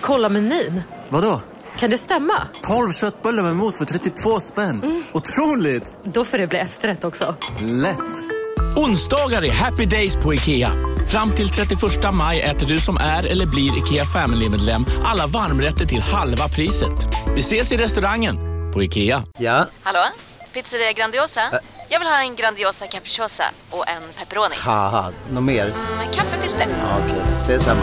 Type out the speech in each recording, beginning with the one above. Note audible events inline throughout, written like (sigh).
Kolla menyn. Vadå? Kan det stämma? 12 köttbullar med mos för 32 spänn. Mm. Otroligt! Då får det bli efterrätt också. Lätt! Onsdagar är happy days på IKEA. Fram till 31 maj äter du som är eller blir IKEA Family-medlem alla varmrätter till halva priset. Vi ses i restaurangen på IKEA. Ja? Hallå? Pizzeria Grandiosa? Ä Jag vill ha en Grandiosa capriciosa och en pepperoni. Något mer? Mm, kaffefilter. Ja, Okej, okay. ses samma.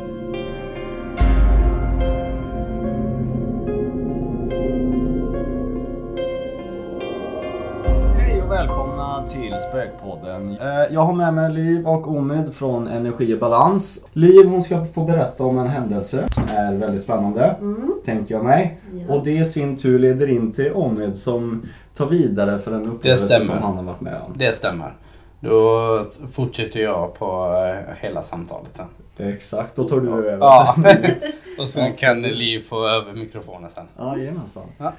Till Spökpodden. Eh, jag har med mig Liv och Omid från Energi och Balans. Liv hon ska få berätta om en händelse som är väldigt spännande, mm. tänker jag mig. Ja. Och det i sin tur leder in till Omid som tar vidare för en upplevelse som han har varit med om. Det stämmer. Då fortsätter jag på eh, hela samtalet sen. Exakt, då tar du över. Ja, (laughs) och sen kan Liv få över mikrofonen sen. Jajamensan. Ja.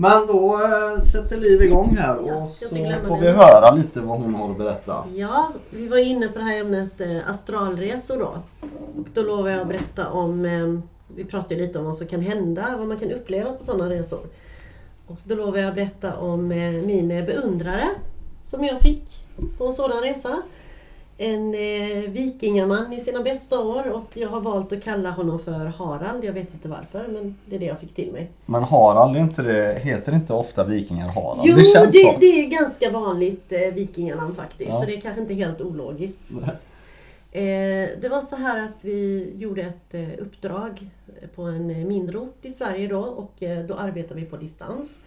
Men då äh, sätter Liv igång här och så får vi höra lite vad hon har att berätta. Ja, vi var inne på det här ämnet äh, astralresor då. Och då lovar jag att berätta om, äh, vi pratade lite om vad som kan hända, vad man kan uppleva på sådana resor. Och då lovar jag att berätta om min beundrare som jag fick på en sådan resa en eh, vikingaman i sina bästa år och jag har valt att kalla honom för Harald. Jag vet inte varför men det är det jag fick till mig. Men Harald, inte det, heter inte ofta vikingar Harald? Jo, det, känns det, så. det är ganska vanligt eh, vikinganamn faktiskt. Ja. Så det är kanske inte helt ologiskt. Eh, det var så här att vi gjorde ett eh, uppdrag på en eh, mindre ort i Sverige då och eh, då arbetade vi på distans.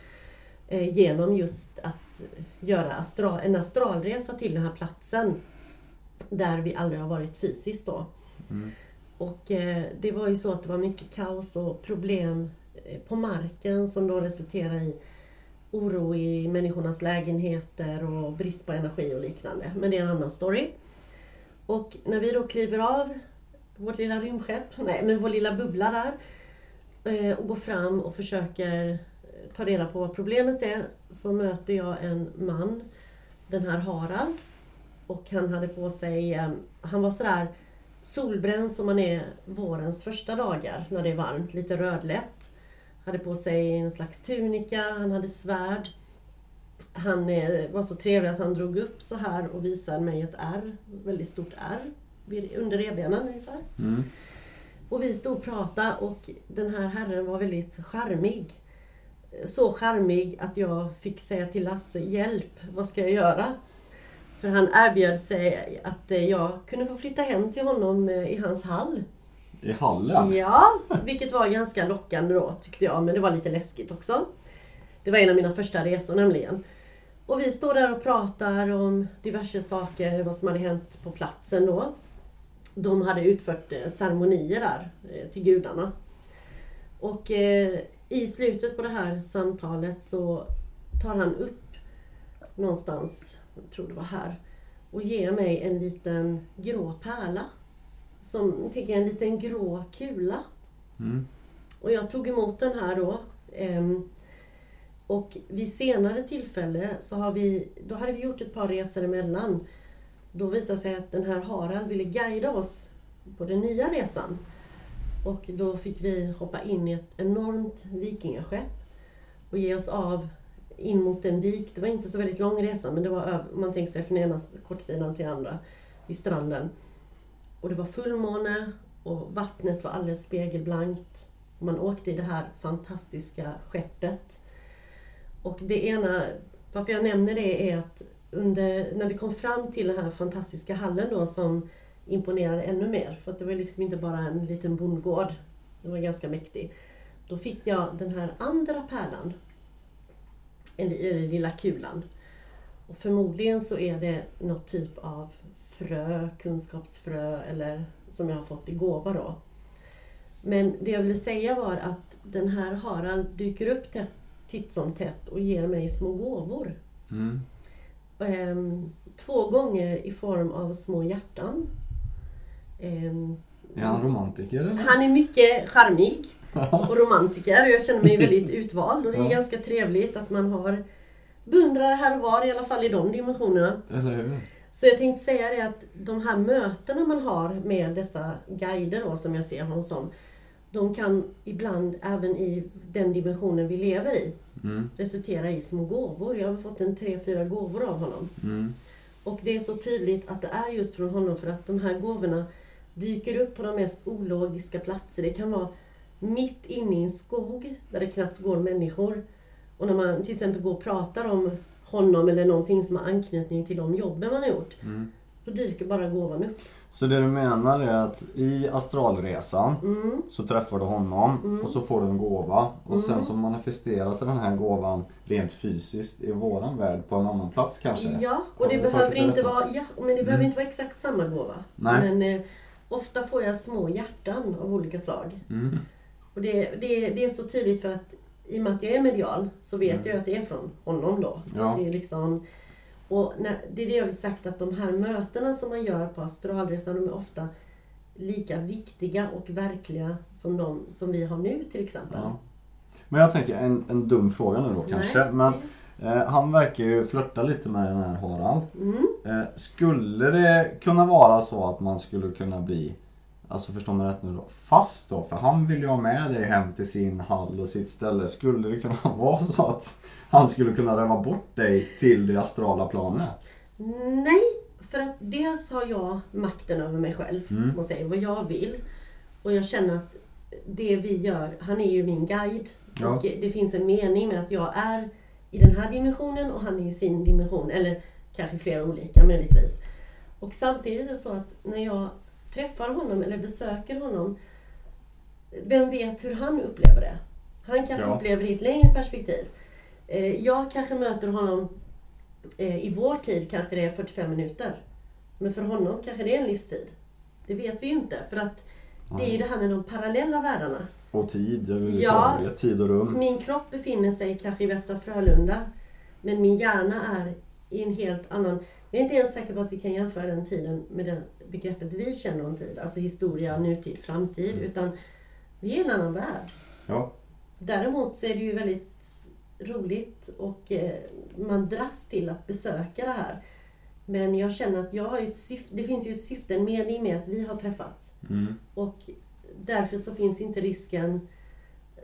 Eh, genom just att göra astral, en astralresa till den här platsen där vi aldrig har varit fysiskt då. Mm. Och eh, det var ju så att det var mycket kaos och problem eh, på marken som då resulterade i oro i människornas lägenheter och brist på energi och liknande. Men det är en annan story. Och när vi då kliver av vårt lilla rymdskepp, nej men vår lilla bubbla där eh, och går fram och försöker ta reda på vad problemet är så möter jag en man, den här Harald, och han hade på sig, eh, han var sådär solbränd som man är vårens första dagar när det är varmt, lite rödlätt. Hade på sig en slags tunika, han hade svärd. Han eh, var så trevlig att han drog upp så här och visade mig ett R, väldigt stort R, under revbenen ungefär. Mm. Och vi stod och pratade och den här herren var väldigt charmig. Så charmig att jag fick säga till Lasse, hjälp, vad ska jag göra? För han erbjöd sig att eh, jag kunde få flytta hem till honom eh, i hans hall. I hallen? Ja, vilket var ganska lockande då tyckte jag, men det var lite läskigt också. Det var en av mina första resor nämligen. Och vi står där och pratar om diverse saker, vad som hade hänt på platsen då. De hade utfört eh, ceremonier där till gudarna. Och i slutet på det här samtalet så tar han upp någonstans jag tror det var här, och ger mig en liten grå pärla. Som, tänker en liten grå kula. Mm. Och jag tog emot den här då. Um, och vid senare tillfälle så har vi, då hade vi gjort ett par resor emellan. Då visade sig att den här Harald ville guida oss på den nya resan. Och då fick vi hoppa in i ett enormt vikingaskepp och ge oss av in mot en vik. Det var inte så väldigt lång resa men det var man tänker sig från ena kortsidan till andra vid stranden. Och det var fullmåne och vattnet var alldeles spegelblankt. Man åkte i det här fantastiska skeppet. Och det ena, varför jag nämner det är att under, när vi kom fram till den här fantastiska hallen då som imponerade ännu mer. För att det var liksom inte bara en liten bondgård. Den var ganska mäktig. Då fick jag den här andra pärlan. Den lilla kulan. Och förmodligen så är det något typ av frö, kunskapsfrö eller som jag har fått i gåva då. Men det jag ville säga var att den här Harald dyker upp tätt, titt som tätt och ger mig små gåvor. Mm. Ehm, två gånger i form av små hjärtan. Ehm, Är han romantiker eller? han är mycket charmig och romantiker och jag känner mig väldigt (laughs) utvald och det är ganska trevligt att man har beundrare här och var, i alla fall i de dimensionerna. Så jag tänkte säga det att de här mötena man har med dessa guider då, som jag ser honom som, de kan ibland även i den dimensionen vi lever i Mm. resultera i små gåvor. Jag har fått en tre, fyra gåvor av honom. Mm. Och det är så tydligt att det är just från honom för att de här gåvorna dyker upp på de mest ologiska platser. Det kan vara mitt inne i en skog där det knappt går människor. Och när man till exempel går och pratar om honom eller någonting som har anknytning till de jobben man har gjort. Mm. Då dyker bara gåvan upp. Så det du menar är att i astralresan Mm. så träffar du honom Mm. och så får du en gåva. Och sen Mm. så manifesteras den här gåvan rent fysiskt i våran värld på en annan plats kanske? Ja, och det behöver inte vara, ja, men det behöver Mm. inte vara exakt samma gåva. Nej. Men eh, ofta får jag små hjärtan av olika slag. Och det, det, det är så tydligt för att i och med att jag är medial så vet Mm. jag att det är från honom då. Ja. Det är liksom, och när, det är det jag vill sagt att de här mötena som man gör på astralresan de är ofta lika viktiga och verkliga som de som vi har nu till exempel. Ja. Men jag tänker en, en dum fråga nu då kanske. Nej. Men eh, han verkar ju flörta lite med den här Harald. Mm. Eh, skulle det kunna vara så att man skulle kunna bli Alltså förstår man rätt nu då? Fast då? För han vill ju ha med dig hem till sin hall och sitt ställe. Skulle det kunna (laughs) vara så att han skulle kunna röva bort dig till det astrala planet? Nej, för att dels har jag makten över mig själv. Mm. Man säger vad jag vill. Och jag känner att det vi gör, han är ju min guide. Ja. Och det finns en mening med att jag är i den här dimensionen och han är i sin dimension. Eller kanske flera olika möjligtvis. Och samtidigt är det så att när jag träffar honom eller besöker honom. Vem vet hur han upplever det? Han kanske Ja. upplever det i ett längre perspektiv. Eh, Jag kanske möter honom eh, i vår tid kanske det är 45 minuter. Men för honom kanske det är en livstid. Det vet vi ju inte för att det är ju det här med de parallella världarna. Och tid överhuvudtaget. Tid och rum. Min kropp befinner sig kanske i Västra Frölunda. Men min hjärna är i en helt annan... Jag är inte ens säker på att vi kan jämföra den tiden med det begreppet vi känner om tid. Alltså historia, nutid, framtid. Utan vi är i en annan värld. Ja. Däremot så är det ju väldigt roligt och eh, man dras till att besöka det här. Men jag känner att jag har ett syfte, det finns ju ett syfte, en mening med att vi har träffats. Mm. Och därför så finns inte risken...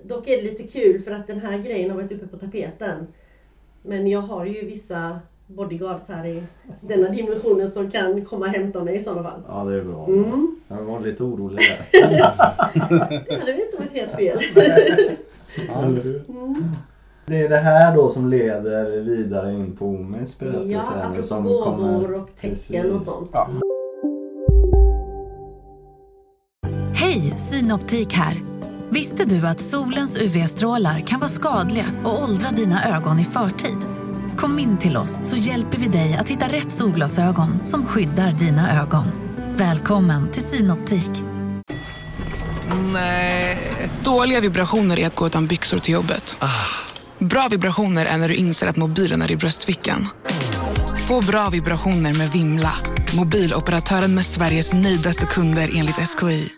Dock är det lite kul för att den här grejen har varit uppe på tapeten. Men jag har ju vissa bodyguards här i denna dimensionen som kan komma och hämta mig i sådana fall. Ja, det är bra. Mm. Jag var lite orolig där. Det hade väl inte varit helt fel. (laughs) Mm. Det är det här då som leder vidare in på Omids berättelse. Ja, apropå som gåvor kommer- och tecken Precis. och sånt. Ja. Hej, Synoptik här. Visste du att solens UV-strålar kan vara skadliga och åldra dina ögon i förtid? Kom in till oss så hjälper vi dig att hitta rätt solglasögon som skyddar dina ögon. Välkommen till Synoptik. Nej. Dåliga vibrationer är att gå utan byxor till jobbet. Bra vibrationer är när du inser att mobilen är i bröstfickan. Få bra vibrationer med Vimla. Mobiloperatören med Sveriges nöjdaste kunder enligt SKI.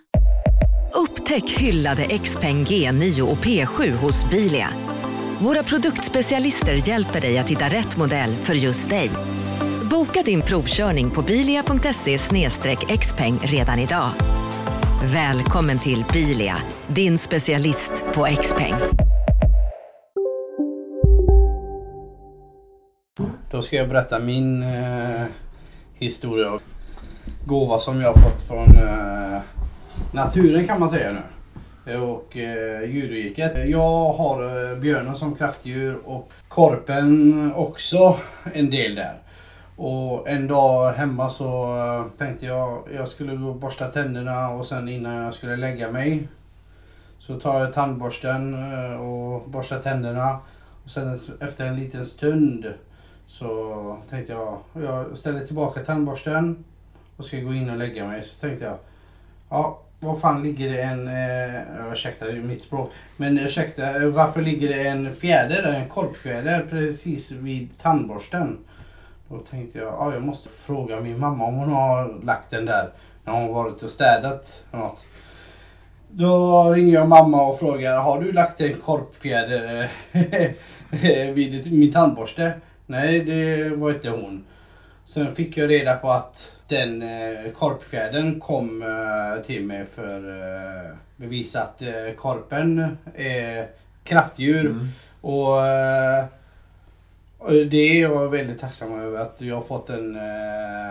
Upptäck hyllade XPeng G9 och P7 hos Bilia. Våra produktspecialister hjälper dig att hitta rätt modell för just dig. Boka din provkörning på bilia.se xpeng redan idag. Välkommen till Bilia, din specialist på XPeng. Då ska jag berätta min eh, historia. Gåva som jag har fått från eh, naturen kan man säga nu. Och eh, djurriket. Jag har eh, björnen som kraftdjur och korpen också en del där. Och en dag hemma så eh, tänkte jag jag skulle gå och borsta tänderna och sen innan jag skulle lägga mig så tar jag tandborsten eh, och borstar tänderna. Och sen efter en liten stund så tänkte jag jag ställer tillbaka tandborsten och ska gå in och lägga mig. Så tänkte jag ja var fan ligger det en, eh, ursäkta det är mitt språk, men ursäkta eh, varför ligger det en fjäder, en korpfjäder precis vid tandborsten? Då tänkte jag, ja jag måste fråga min mamma om hon har lagt den där när hon varit och städat något. Då ringer jag mamma och frågar, har du lagt en korpfjäder eh, (laughs) vid min tandborste? Nej, det var inte hon. Sen fick jag reda på att den eh, korpfjädern kom eh, till mig för eh, bevisa att eh, korpen är kraftdjur. Mm. Och, eh, och det är jag väldigt tacksam över att jag har fått den eh,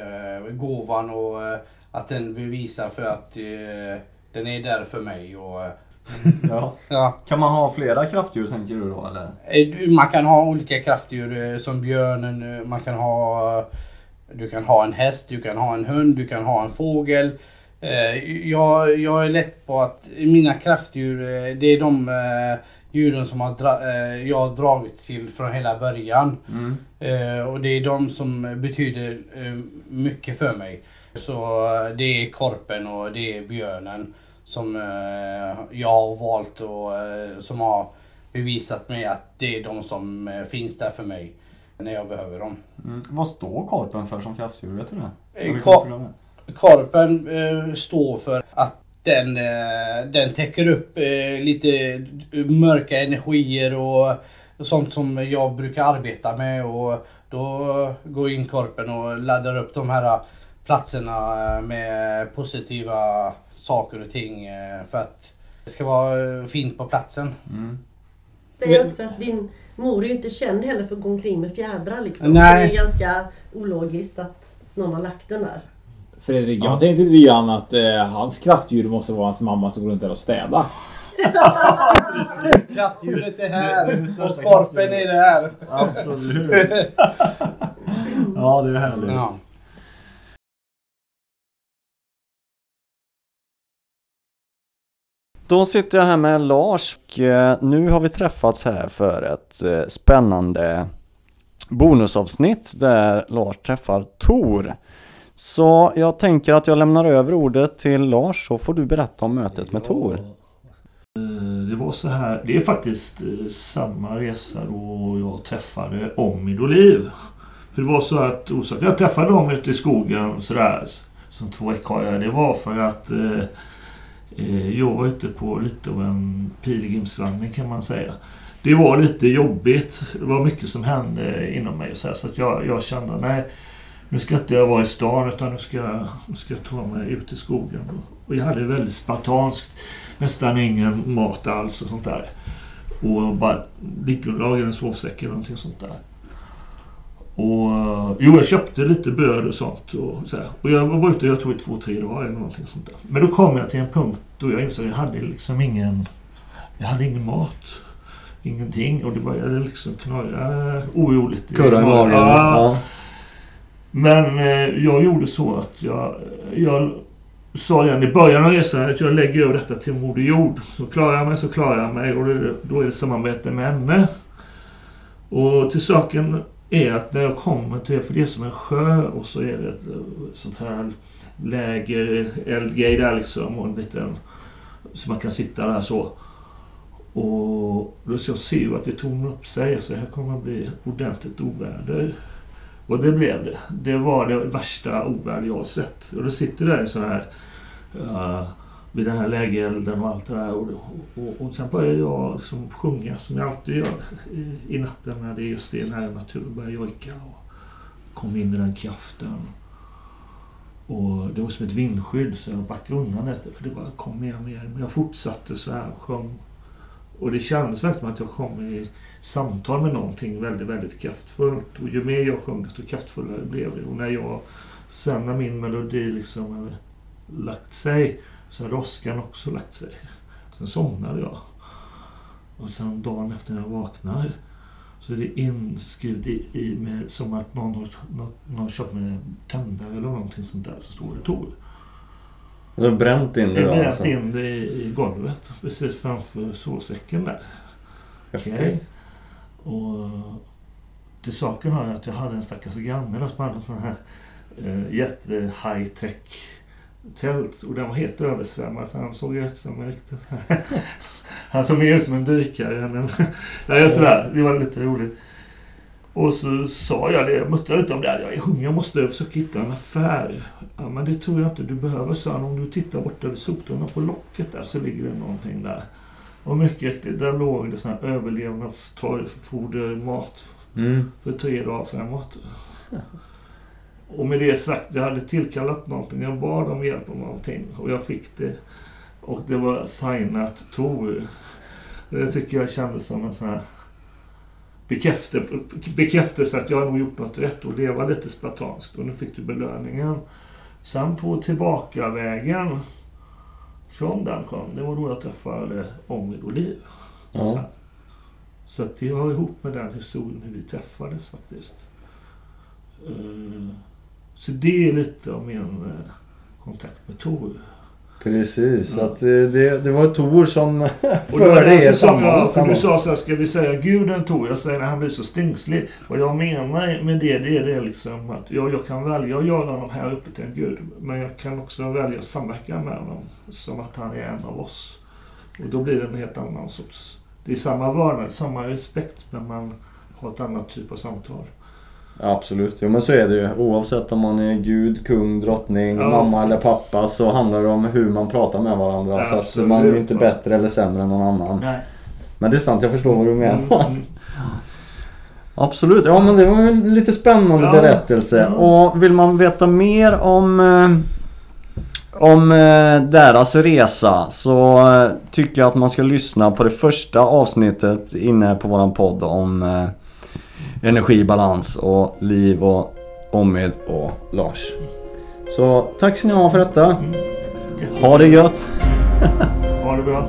eh, gåvan och eh, att den bevisar för att eh, den är där för mig. Och, (laughs) Ja. Ja. Kan man ha flera kraftdjur tänker du då eller? Man kan ha olika kraftdjur som björnen, man kan ha Du kan ha en häst, du kan ha en hund, du kan ha en fågel. Eh, Jag, jag är lätt på att mina kraftdjur, eh, det är de eh, djuren som har dra, jag har dragit till från hela början. Mm. Och det är de som betyder mycket för mig. Så det är korpen och det är björnen som jag har valt och som har bevisat mig att det är de som finns där för mig när jag behöver dem. Mm. Vad står korpen för som kraftdjur? Vet du det? Eh, kor-? Korpen eh, står för att den, eh, den täcker upp eh, lite mörka energier och sånt som jag brukar arbeta med och då går in korpen och laddar upp de här platserna eh, med positiva saker och ting eh, för att det ska vara eh, fint på platsen. Det är också att din mor är ju inte känd heller för att gå omkring med fjädrar liksom. Nej. Så det är ganska ologiskt att någon har lagt den där. Fredrik, jag tänkte lite grann att eh, hans kraftdjur måste vara hans mamma som går runt där och städar. (laughs) Kraftdjuret är Det är här det största och korpen är där. Absolut. Ja, det är härligt. Ja. Då sitter jag här med Lars och eh, nu har vi träffats här för ett eh, spännande bonusavsnitt där Lars träffar Tor. Så jag tänker att jag lämnar över ordet till Lars så får du berätta om mötet med Tor. Eh, Det var så här, det är faktiskt samma resa då jag träffade Omid och Liv. För det var så att orsaken jag träffade dem ute i skogen sådär som två ekorrar, det var för att Eh, jag var ute på lite av en pilgrimsvandring kan man säga. Det var lite jobbigt. Det var mycket som hände inom mig så, här, så att jag, jag kände nej, nu ska inte jag vara i stan utan nu ska, jag- nu ska jag ta mig ut i skogen. Och jag hade väldigt spartanskt, nästan ingen mat alls och sånt där. Och bara liggunderlag i en sovsäck eller någonting sånt där. Och eh, jo, jag köpte lite bröd och sånt. Och, så här. och jag var ute, jag tror i två, tre dagar eller någonting sånt där. Men då kom jag till en punkt då jag insåg att jag hade liksom ingen... Jag hade ingen mat. Ingenting. Och det började liksom knorra oroligt. Kurra i magen. Ja. Ja. Men eh, jag gjorde så att jag, jag sa redan i början av resan att jag lägger över detta till Moder Jord. Så klarar jag mig så klarar jag mig och det, då är det samarbete med henne. Och till saken är att när jag kommer till, för det är som en sjö och så är det ett eh, sånt här läger, eldgrej där liksom och en liten, så man kan sitta där så. Och då så jag ser ju att det tornar upp sig så här kommer att bli ordentligt oväder. Och det blev det. Det var det värsta oväder jag har sett. Och då sitter där så här uh, vid den här lägerelden och allt det där. Och, och, och sen börjar jag liksom sjunga som jag alltid gör i, i natten när det är just det när naturen börjar jojka. Och kom in i den kraften. Och det var som ett vindskydd så jag backade undan lite för det bara kom mer och mer. Men jag fortsatte så här och sjöng. Och det kändes verkligen som att jag kom i samtal med någonting väldigt, väldigt kraftfullt. Och ju mer jag sjöng desto kraftfullare blev det. Och när jag, sen när min melodi liksom hade lagt sig så hade åskan också lagt sig. Sen somnade jag. Och sen dagen efter när jag vaknar Så det är inskrivet i, i med, som att någon har, någon, någon har kört med tändare eller någonting sånt där så står det Tor. Du har bränt in det Det är bränt alltså? in det i, i golvet precis framför sovsäcken där. Häftigt. Okej. Och till saken har jag att jag hade en stackars granne som hade en sån här eh, jätte high tech tält och den var helt översvämmad så han såg ut som en riktigt... (laughs) han såg mer ut som en dykare än en... Nej, sådär. Det var lite roligt. Och så sa jag det, jag muttrade lite om det. här. Jag är hungrig, jag måste försöka hitta en affär. Ja, men det tror jag inte du behöver, sa han. Om du tittar bort över soptunnan på locket där så ligger det någonting där. Och mycket riktigt, där låg det sån här överlevnadstorgfoder, mat Mm. för tre dagar framåt. Och med det sagt, jag hade tillkallat någonting. Jag bad om hjälp om någonting och jag fick det. Och det var signat Tor. Det tycker jag kändes som en sån här bekräftelse, bekräftelse att jag har nog gjort något rätt och leva lite spartanskt. Och nu fick du belöningen. Sen på tillbakavägen från den sjön, det var då jag träffade Omrid och Liv. Ja. Så, att det hör ihop med den historien hur vi träffades faktiskt. Eh, Så det är lite av min eh, kontakt med Tor. Precis, så att eh, det, det var Tor som (laughs) förde er samman. för du sa så här, ska vi säga guden Tor? Jag säger när han blir så stingslig. Vad jag menar med det, det är det liksom att jag, jag kan välja att göra honom här uppe till en gud. Men jag kan också välja att samverka med honom som att han är en av oss. Och då blir det en helt annan sorts... Det är samma vördnad, samma respekt, men man har ett annat typ av samtal. Absolut, jo men så är det ju. Oavsett om man är gud, kung, drottning, Ja, mamma absolut. eller pappa så handlar det om hur man pratar med varandra. Så att Absolut. man är ju inte bättre eller sämre än någon annan. Nej. Men det är sant, jag förstår vad du menar. Mm. Absolut, ja men det var en lite spännande Ja. berättelse. Och vill man veta mer om eh, om eh, deras resa så tycker jag att man ska lyssna på det första avsnittet inne på våran podd om eh, energibalans och liv och Omid och Lars. Så tack ska ni ha för detta. Ha det gött! Ha det bra.